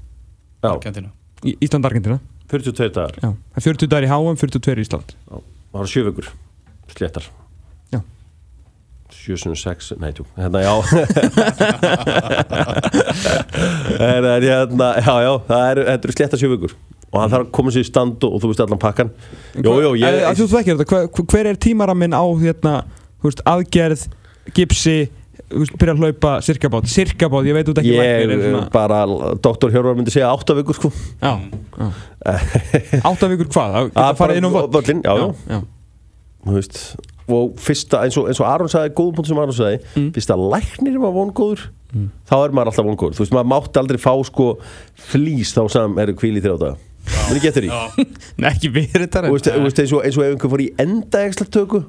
Argentina í, Ísland, Argentina 42 dagar. Já, 40 dagar í Háam, 42 í Ísland. Já, það eru 7 vikur. Sléttar 706, nei tjú, hérna já. (laughs) En hérna, já já, það eru er sletta sjöfugur og hann þarf að koma sér í stand og þú veist allan pakkan Jó, jó, ég Þú veist ekki þetta, hver, hver er tímaraminn á hérna, veist, aðgerð, gipsi byrja að hlaupa sirkabátt, sirkabátt, ég veit út ekki Ég er bara, doktor Hjörvar myndi segja 8 vikur sko. Já, 8 vikur hvað? Það fara inn á völlin Já, já, já. Þú veist og fyrsta, eins og, eins og Aron sagði góðum punkt sem Aron sagði, mm. fyrsta læknir var vongóður, mm. þá er maður alltaf vongóður þú veist, maður mátti aldrei fá sko flýs þá sem eru kvíli þrjóta menn ekki eftir því (laughs) Nei, ekki verið þetta eins og ef einhver fór í enda ekstra tökku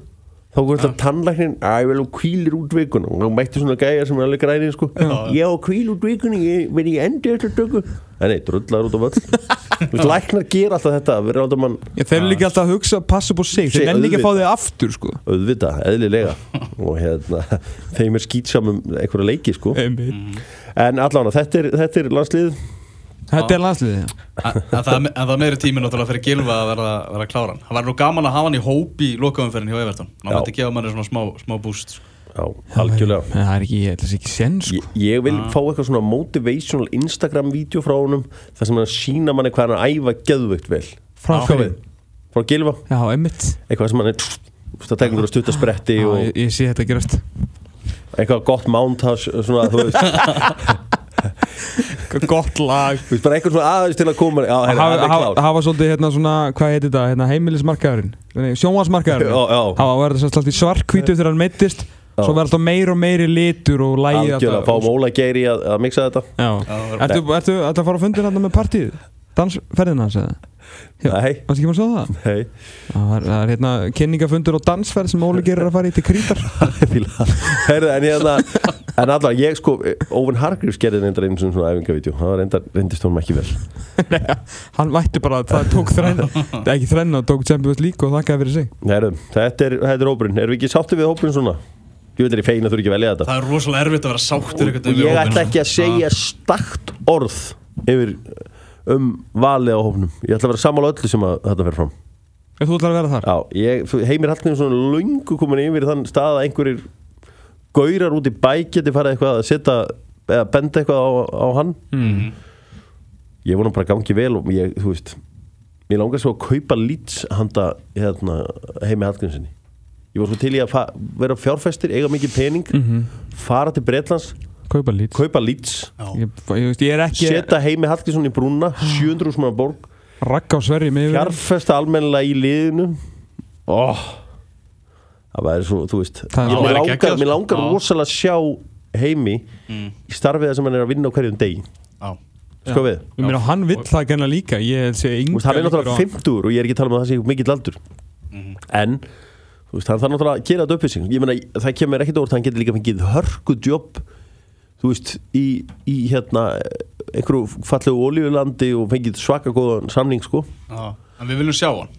þá kom þetta tannlæknin að ég vel á kvílir út vikun og þá mætti svona gæjar sem er alveg grænir sko. ég á kvíl út vikun ég verði í endi eftir dögu en nei, drullar út þú veist, læknar ger alltaf þetta mann, ég, eru líka alltaf að hugsa, passa på sig. Þeir nenni ekki að fá þig aftur sko. auðvita, eðlilega. (laughs) Og hérna, þeim er skýtsamum einhverja leiki sko. en allavega, þetta er, er landslið Þetta er landsliðið. En það er meiri tími náttúrulega fyrir Gilva að vera, vera kláran Það var nú gaman að hafa hann í hóp í lokaumferðin hjá Everton. Það mætti gefa manni svona smá, smá boost sko. Já, algjörlega. Það er ekki, ég ætla ekki sen sko. ég, ég vil ah. fá eitthvað svona motivational Instagram-vídeó frá honum Það sem að sína manni hvað hann að æfa gæðvögt vel. Frá hverju? Frá Gilva Já, einmitt. Eitthvað sem hann er Það tekur einhverja stuttaspretti ég, ég sé þetta gerast. Eitthvað gott montage Svona, þú veist (laughs) gott lag. Þú veist bara eitthvað svona aðeins til að koma Já, hérna, það er klár Það var svolítið hérna svona, hvað heitir þetta, hérna, heimilismarkaðurinn. Sjónvarsmarkaðurinn Það var verið svolítið svarkvítu þegar hann mittist Svo verður alltaf meir og meiri litur og lægi Algjörlega, fáum Óla Geiri að, að mixa þetta. Já, ertu, ertu að fara að fundir hérna með partíð? Dansferðin hans eða? Nei. Varst ekki maður að svo það? Nei. Það er hérna kynningafundur og dansferð sem Óli Geiri er að fara í til krítar. (laughs) Herðu, en hérna En allavega, ég sko, Óvin Hargreaves gerði reyndar einu svona æfingavídeó, það var reyndar, reyndist honum ekki vel. (laughs) Nei, hann vætti bara að það tók þrenna (laughs) ekki þrenna, tók Champions League og þakkaði fyrir sig. Nei, þetta er, er hópurinn, erum við ekki sáttið við hópurinn svona? Ég veit er í feina þú er ekki velja þetta. Það er rosalega erfitt að vera sáttur og, og ég ætla ekki að segja stakt orð yfir um valið á hópnum. Ég ætla að vera sammála öllu sem að þetta fer fram. Þú ætla að vera þar? Já, ég, heimir Hallgrímsson svona lungu komin yfir þann stað að einhverjir gaurar út í bæk geti farið eitthvað að setja eða benda eitthvað á, á hann mm. Ég vonum bara gangi vel og ég, þú veist Mér langar svo að kaupa lýts handa hérna, heimi Hallgrímssoni ég var svo til í að vera fjárfæstir eiga mikið pening, mm -hmm. fara til Breitlands kaupa lýts, kaupa lýts. Ekki... setja heimi Hallgrímsson í brúna 700 úr smána borg rakka á sverri með fjárfæsta almennilega í liðinu oh. Það væri svo, þú veist ég, mér langar, mér langar rosalega að sjá heimi mm. í starfiða sem hann er að vinna á hverjum degi. Sko við. Já. hann vill það genna líka. Ég, hann er náttúrulega 50 og ég er ekki að tala um að það sé mikill aldur. Mm en veist, hann þarf náttúrulega að gera þetta upp í sig ég meina, það kemur ekkert orð, hann getur líka fengið hörku jobb þú veist, í, í hérna einhverju fallegu ólíulandi og fengið svaka góðan samning sko. Já, en við viljum sjá hann.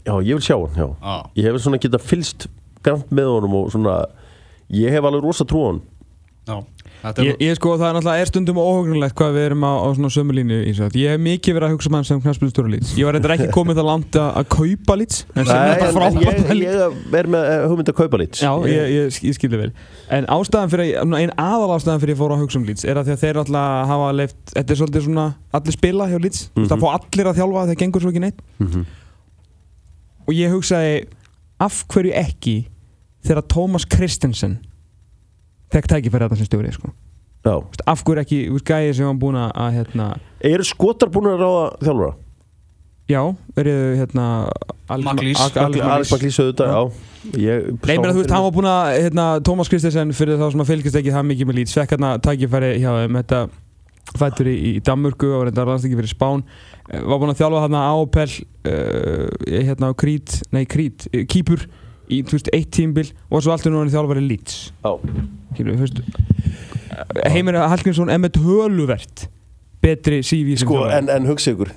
Já, ég vil sjá hann, já, já. Ég hef svona getað fylst grann með honum og svona ég hef alveg rosa trú á hann Já Ég, ég sko það er náttúrulega er stundum óhugnulegt hvað við erum á, á svona sömulínu ég hef mikið verið að hugsa mann um sem knæspilstóra lýts ég var reyndar ekki komið það langt að kaupa lýts en Nei, en ég, ég er með eh, hugmynd að kaupa lýts Já, ég, ég skilði vel. En ástæðan fyrir, einn aðal ástæðan fyrir að fóra að hugsa um lýts er að þeir alltaf hafa leift, þetta er svolítið svona allir spila hjá lýts, mm -hmm. það fá allir að þjálfa af hverju ekki þegar Thomas Christensen fekk tækifæri að það sem stjóri sko. af hverju ekki gæði sem hann búin að hérna... eru skotar búin að ráða þjálfura? já, verið hérna Alex Maglís Neymir að þú veist, hann var búin að hérna, Tómas Kristensen fyrir þá sem að fylgist ekki það mikið með lít svekk hérna tækifæri hjá þeim. Þetta fættur í, í Danmörku og reyndar landstíki fyrir Spán. Eh, var búin að þjálfa hérna ápell uh, hérna á Krít, nei Krít, Kýpur í, þú veist, eitt tímbil og svo alltaf núna þjálfari Leeds. Heimir Hallgrímsson er með töluvert betri CV sko, en, en hugsa ykkur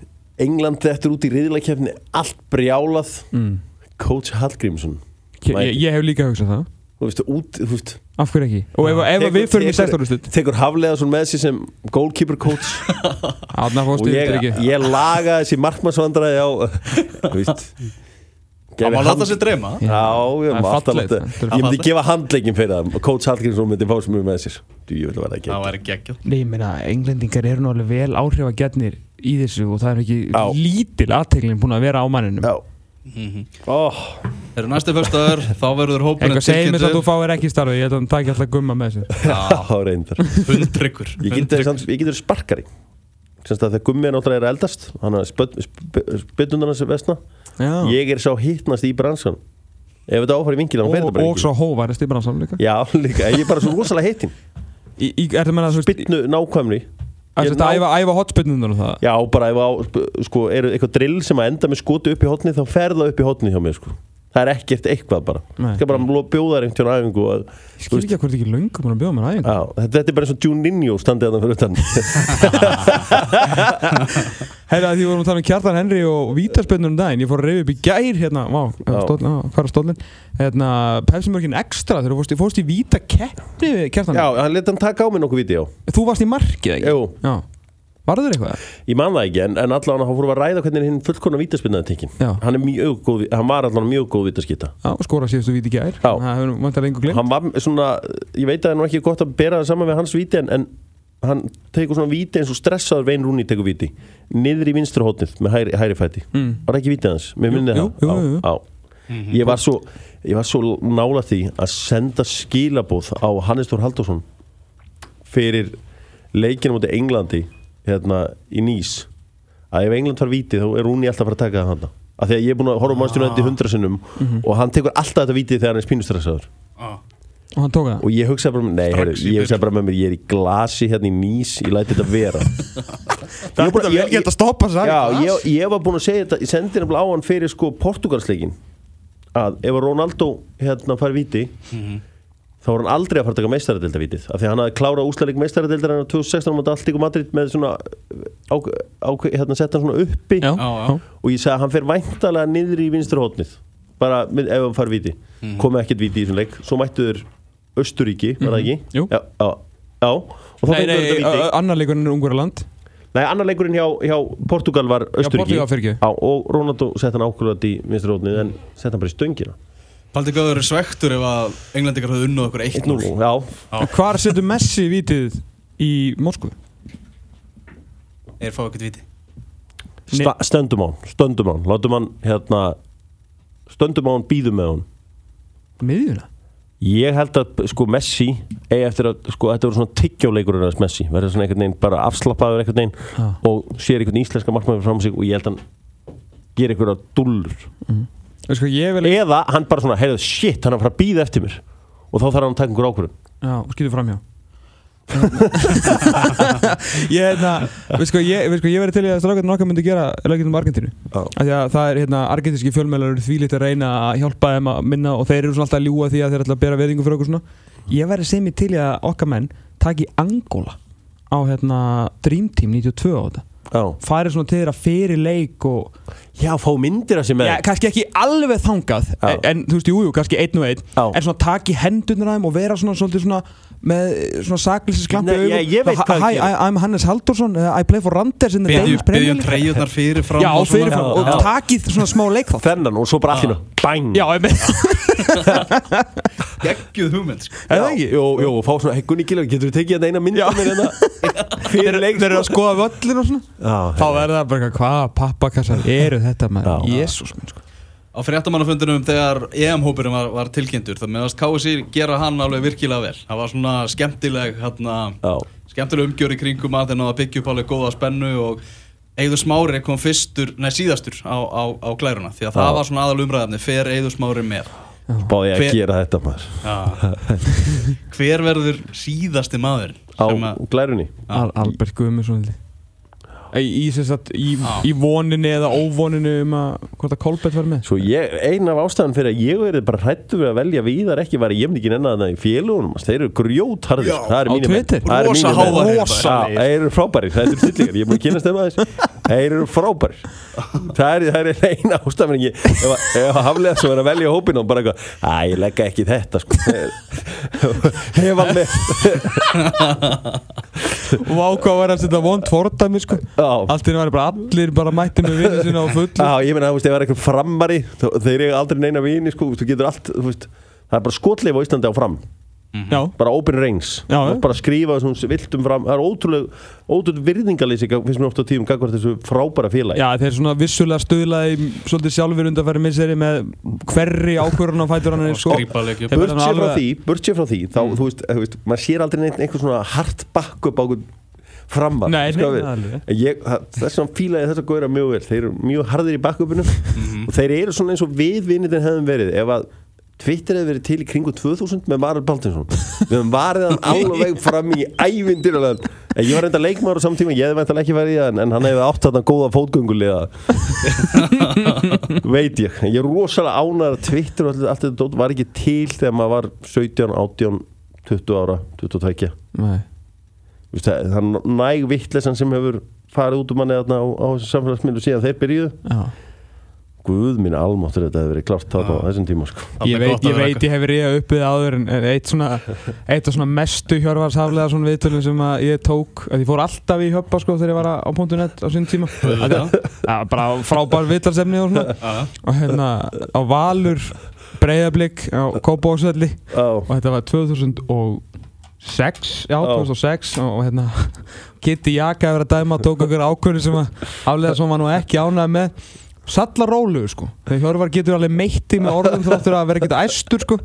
England þetta er út í riðilegkjefni allt brjálað. Mm. coach Hallgrímsson. Ég, ég hef líka hugsað það þú veist, út, þú veist. Af hverju ekki, og ef, ef við förum í sextórluslut tekur Hafleðarsson með sér sem goalkeeper coach. (laughs) Og ég, ég laga þessi markmannsvandræði á (laughs) þú veist. Það var alltaf sér dreyma. Já, ég myndi gefa handleikin fyrir það. Coach Hallgrímsson myndi fá sem mjög með sér. Það væri geggjall Nei, ég meina, englendingar eru náttúrulega vel áhrif að getnir í þessu og það er ekki lítil aðteglin búin að vera á manninum. Já mm -hmm. oh. Það eru næstu fyrstaður þá verður hópurinn tilkynntu Segð mér að þú fáir ekki starfi, ég held að það takk alltaf gumma með þessu (laughs) Já, reyndar. Hundryggur Ég getur sparkari. Þegar gummi er náttúrulega eldast Þannig að spytundana sem vestna Já. ég er svo hittnast í bransan ef þetta áfæri vingil og, og svo hóvarist í bransan líka. Já líka, ég er bara svo rosalega hittin spytnu nákvæmni Þetta ná... æfa, hotspinnunar og það? Já, bara æfa á, sko, er eitthvað drill sem að enda með skotu upp í hotni þá fer það upp í hotni hjá mig, sko það er ekkert eitthvað bara. Það skal bara bjóða þér einhvern æfingu og, ég skil ekki að hvort ekki löngum að bjóða mér á, þetta, þetta er bara eins og Juninho standið að það fyrir utan. (laughs) Herra því vorum við að tala um Kjartan Henry og Vítarspennunum daginn, ég fór að reyða upp í gær hérna, vá, hvað er stólinn hérna, Pepsi-mörkin Extra þegar þú fórst í Vítakeppni Kjartan? Já, hann leti hann taka á mig nokkuð vídeo Þú varst í markið, ekki? Jú. Já Var það eitthvað? Ég man það ekki, en, en allavega hann fór að ræða hvernig hinn fullkona vítaspinnaði tekinn. Hann, hann var allavega mjög góð vítaskita. Já, skora síðustu víti gær. Já. Það hefur vantar einhver glimt. Hann var svona, ég veit að það er nú ekki gott að bera það saman við hans víti, en, en hann tegur svona víti eins og stressaður Vein Rúni tegur víti. Niður í vinstra hótnið með hæri, hæri fæti. Mm. Var ekki vítið hans? Mér minnið það. Jú, jú, jú. Mhm. Ég var svo, ég var svo nála því að senda skilabóð á Hannes Þór Haldursson fyrir leikinu mútið Englandi hérna í nýs að ef England tar viti þá er Rúni alltaf að fara að taka það handa af því að ég er búin að horfa mannstjónu ah. hundra sinnum mm -hmm. og hann tekur alltaf þetta viti þegar hann er spínustressaður ah. og hann tók það og ég hugsaði bara, nei, heru, ég hugsaði bara með mér ég er í glasi hérna í nýs, ég læti þetta vera (laughs) það er að vel geta að stoppa já, ég, ég var búin að segja þetta ég sendi hérna á hann fyrir sko Portugalsleikin að ef Ronaldo hérna fær viti mm -hmm. Þá var hann aldrei að fara að taka meistaradildavítið af því að hann hafði klárað úslæðileg meistaradildar en á 2016 mot Alltík og Madrid með svona á, á, hérna sett hann svona uppi. Já, já. og ég sagði að hann fer væntalega niður í vinsturhóttnið bara með, ef hann far viti mm. komið ekkert viti í þessum leik svo mættuður Östuríki, var það mhm. ekki? Jú. Já, já, já. Nei, nei, annar leikurinn er Ungverðarland Nei, annar leikurinn hjá, hjá Portugal var Östuríki Og Ronaldo sett hann ákveðat í vinsturhóttnið en sett hann bara í stöngina Paldi Gauður er svektur ef að englendikar hafði unnað okkur 1-0 Já. Hvar setur Messi vitið í Moskvu? Er fáið ekkert viti. Sta, Stöndum á hann Stöndum á hann Látum hann hérna Stöndum á hann Býðum með hann Miðjuna? Ég held að sko Messi eigi eftir að sko þetta voru svona tiggjóleikur en þess Messi. Verður svona einhvern veginn bara afslappaður einhvern veginn ah. og sér einhvern íslenska markmæður fram sig og ég held að hann ger einhverja dullur mm. Sko, vil... eða hann bara svona, heyrðu, shit, hann er að fara að býða eftir mér. Og þá þarf hann að taka einhver ákvörðun. Já, skýðu fram hjá. (laughs) Ég, hérna, við sko, ég, við sko, ég verði til í að strafgættin okkar myndi gera löggetum Argentínu. Það er, hérna, argentíski fjölmælar því lítið að reyna að hjálpa þeim að minna og þeir eru svona alltaf að ljúa því að þeir ætla að bera veðingu fyrir okkur svona. Ég verði sem í til í að okkar menn taki Angola á hérna, Dream Team 92 á þetta farið svona til þeirra fyrir leik og já, fá myndir að sem er já, kannski ekki alveg þangað en, en þú veist, jújú, jú, kannski einn og einn en svona taki hendunir aðeim og vera svona svolítið svona með svona saklýsins klampi auðvitað Hi, I'm Hannes Haldursson uh, I play for Randers in the Danish Premier League. Byggjum treyjurnar fyrir fram Já, fyrir fram og takið svona smá leik Þennan og svo bara allir bang. Já, ég (laughs) með (laughs) Geggjuð hugmynd sko. Eða ekki? Jú, jú, og fá svona heggunni kíla Getur þú tekið þetta eina mynd með hérna? (laughs) Fyrir leik Þeir eru að sko. skoða völlin og svona. Þá er það bara hvað pappakassar eru þetta með Jésús minn sko. Á fréttamannafundunum þegar EM-hópurinn var, var tilkynntur það meðast KSI gera hann alveg virkilega vel. Það var svona skemmtileg hérna, skemmtileg umgjör í kringum að það byggja upp alveg góða spennu og Eður Smári kom fyrstur, nei síðastur á, á, á glæruna því að Já. það var svona aðal umræðafni fer Eður Smári með Báði ég að Hver, gera þetta maður. Hver verður síðasti maður á glærunni? Al Albert Guðmundsson í, í, í voninni eða óvoninni um að hvort að Kolbett var með? Svo ég, ein af ástæðan fyrir að ég verið bara hrættu við að velja víðar ekki var ég ekki ennaðan það í félugunum þeir eru grjótharðir það er mínum rosa háðar þeir eru frábærir, það er tillingar ég er búin að kynast þeim aðeins. Þeir eru frábærir. Það er, er eina ástæðan ef að haflega svo er að velja hópin og bara eitthvað, að ég legga ekki þetta sko. Hefa með og ákvað var að setja vond fordæmi sko allt í náttúrulega bara allir bara mætti með vinnu sinna á fullu. Já, ég meina, þú veist, ef það er eitthvað framari þeir eru aldrei neina vini, sko, þú getur allt þú veist, það er bara skotleif á Íslandi á fram mm -hmm. bara open range Já, bara skrifa þessum viltum fram það er ótrúlega, ótrúlega virðingalýsing finnst mér ofta á tíum gagvar þessu frábæra félag Já, þeir er svona vissulega stöðlaði svolítið sjálfur undanfæri misseri með hverri ákvörðun á fæturinn sko. Börtsið upp á framar Nei, ég, þess að fílaði þess að góðra mjög vel. Þeir eru mjög hardir í bakkupinu mm -hmm. og þeir eru svona eins og viðvinnitin hefðum verið. Ef að Twitter hefði verið til í kringu 2000 með Marald Baltinsson við hefum varðið hann alveg (laughs) fram í ævindir ég var reynda leikmáður á samtíma ég hefði veintilega ekki verið í það en hann hefði átt þarna góða fótgöngulega (laughs) veit ég. Ég er rosalega ánæður að Twitter og allt þetta var ekki til þegar maður var 17, 18, 20 ára 22 nei það er næg vittlesan sem hefur farið út um manni á, á samfélagsmyndu síðan þeir byrjuðu. Já. Guð mín almáttur þetta hefur verið klart þarna á þessum tíma sko. Ég veit, ég veit, ég hefur ríðað uppið áður en eitt svona, eitt af svona mestu hjörfarsaflega svona viðtölum sem ég tók að ég fór alltaf í höppa sko þegar ég var á .net á sín tíma. Að, bara frábær viðtalsefni og svona. Og hérna á Valur breyðablík á Kópásvelli og þetta var 2000 og 2006, já, 2006 og, hérna (laughs) Kitty Jaka hefur að dæma tók okkur ákvörðu sem að aflega sem hann nú ekki ánæði með. Salla rólu, sko. Þegar Hjörvar getur alveg meitti með orðum þáttur að vera ekkert æstur, sko.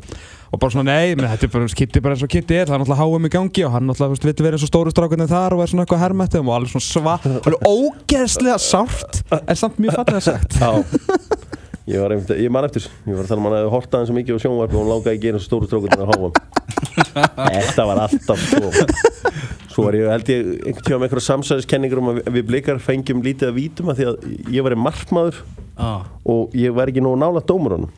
Og bara svona, nei, menn, þetta er bara Kitty bara eins og Kitty er, það er náttúrulega háum í gangi og hann náttúrulega vill vera eins og stóru strákunni þar og er svona eitthvað hermættið og alveg svona svart, alveg ógeðslega sárt er samt mjög fattilega sagt (laughs) Ég, einmitt, ég man eftir, ég var að tala um hann að horta hann svo mikið á sjónvarp og hann lákaði ekki einu stóru strókunni að háa Þetta var alltaf svo Svo var ég, held ég, einhvern tíma með einhverja samsæðiskenningur um að við blikar fengjum lítið að vítum að því að ég var í markmaður ah. og ég var ekki nú nála dómur honum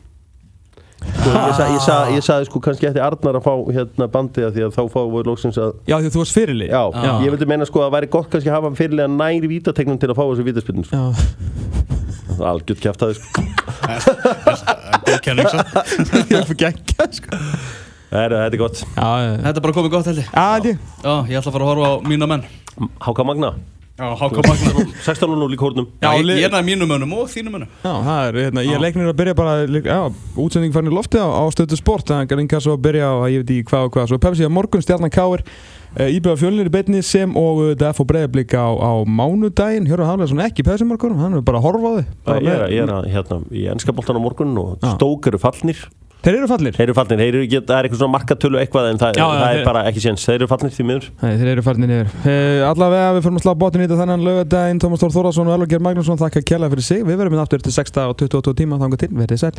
sko, ég, sa, ég, sa, ég saði sko kannski eftir Arnar að fá hérna bandið að því að þá fáum við lóksins að Já því að þú varst fyrirlið Já, Já. ég vildi meina sko að það væri gott kannski að hafa fyrirlið að næri vítategnum til að fá þessu vítaspilnum sko. Það er algjört kæft að þið sko Ég er sko. Þetta er gott. Þetta er bara komið gott held ég. Já, ég. Ætla að fara að horfa á mína menn. Háka Magna. Já, Háka Magna. 16.0 í kórnum. Já, ég er næði mínum mönnum og þínum mönnum. Já, það er, hérna, ég er leiknir að byrja bara Já, útsending farin í lofti á, á stöðu sport Það er einhvers að byrja á, ég veit ekki hvað og hvað. Svo Pepsi að morgun, Stjarnan Káir Íbjöða fjölnir í betni sem og það fór breiðablík á, á mánudaginn. Hjörður Hafleðsson ekki Pepsi morgun, hann er bara að horfa á þið Ég er, ég er að, hérna, í ennskapoltan á morgun og stók eru fallnir. Þeir eru fallir Þeir eru fallir, þeir eru, það er eitthvað svona markatölu eitthvað en það, já, það er þeir... bara ekki séns. Þeir eru fallir því miður. Nei, þeir eru fallir niður. Uh, Allavega við fyrir að slá bótinn í þetta þannig lögadaginn Tómas Tór Þórásson og Elvar Geir Magnússon þakka kjalla fyrir sig. Við verðum inn aftur til 6 og 28 tíma. Þangar til, verðið sæl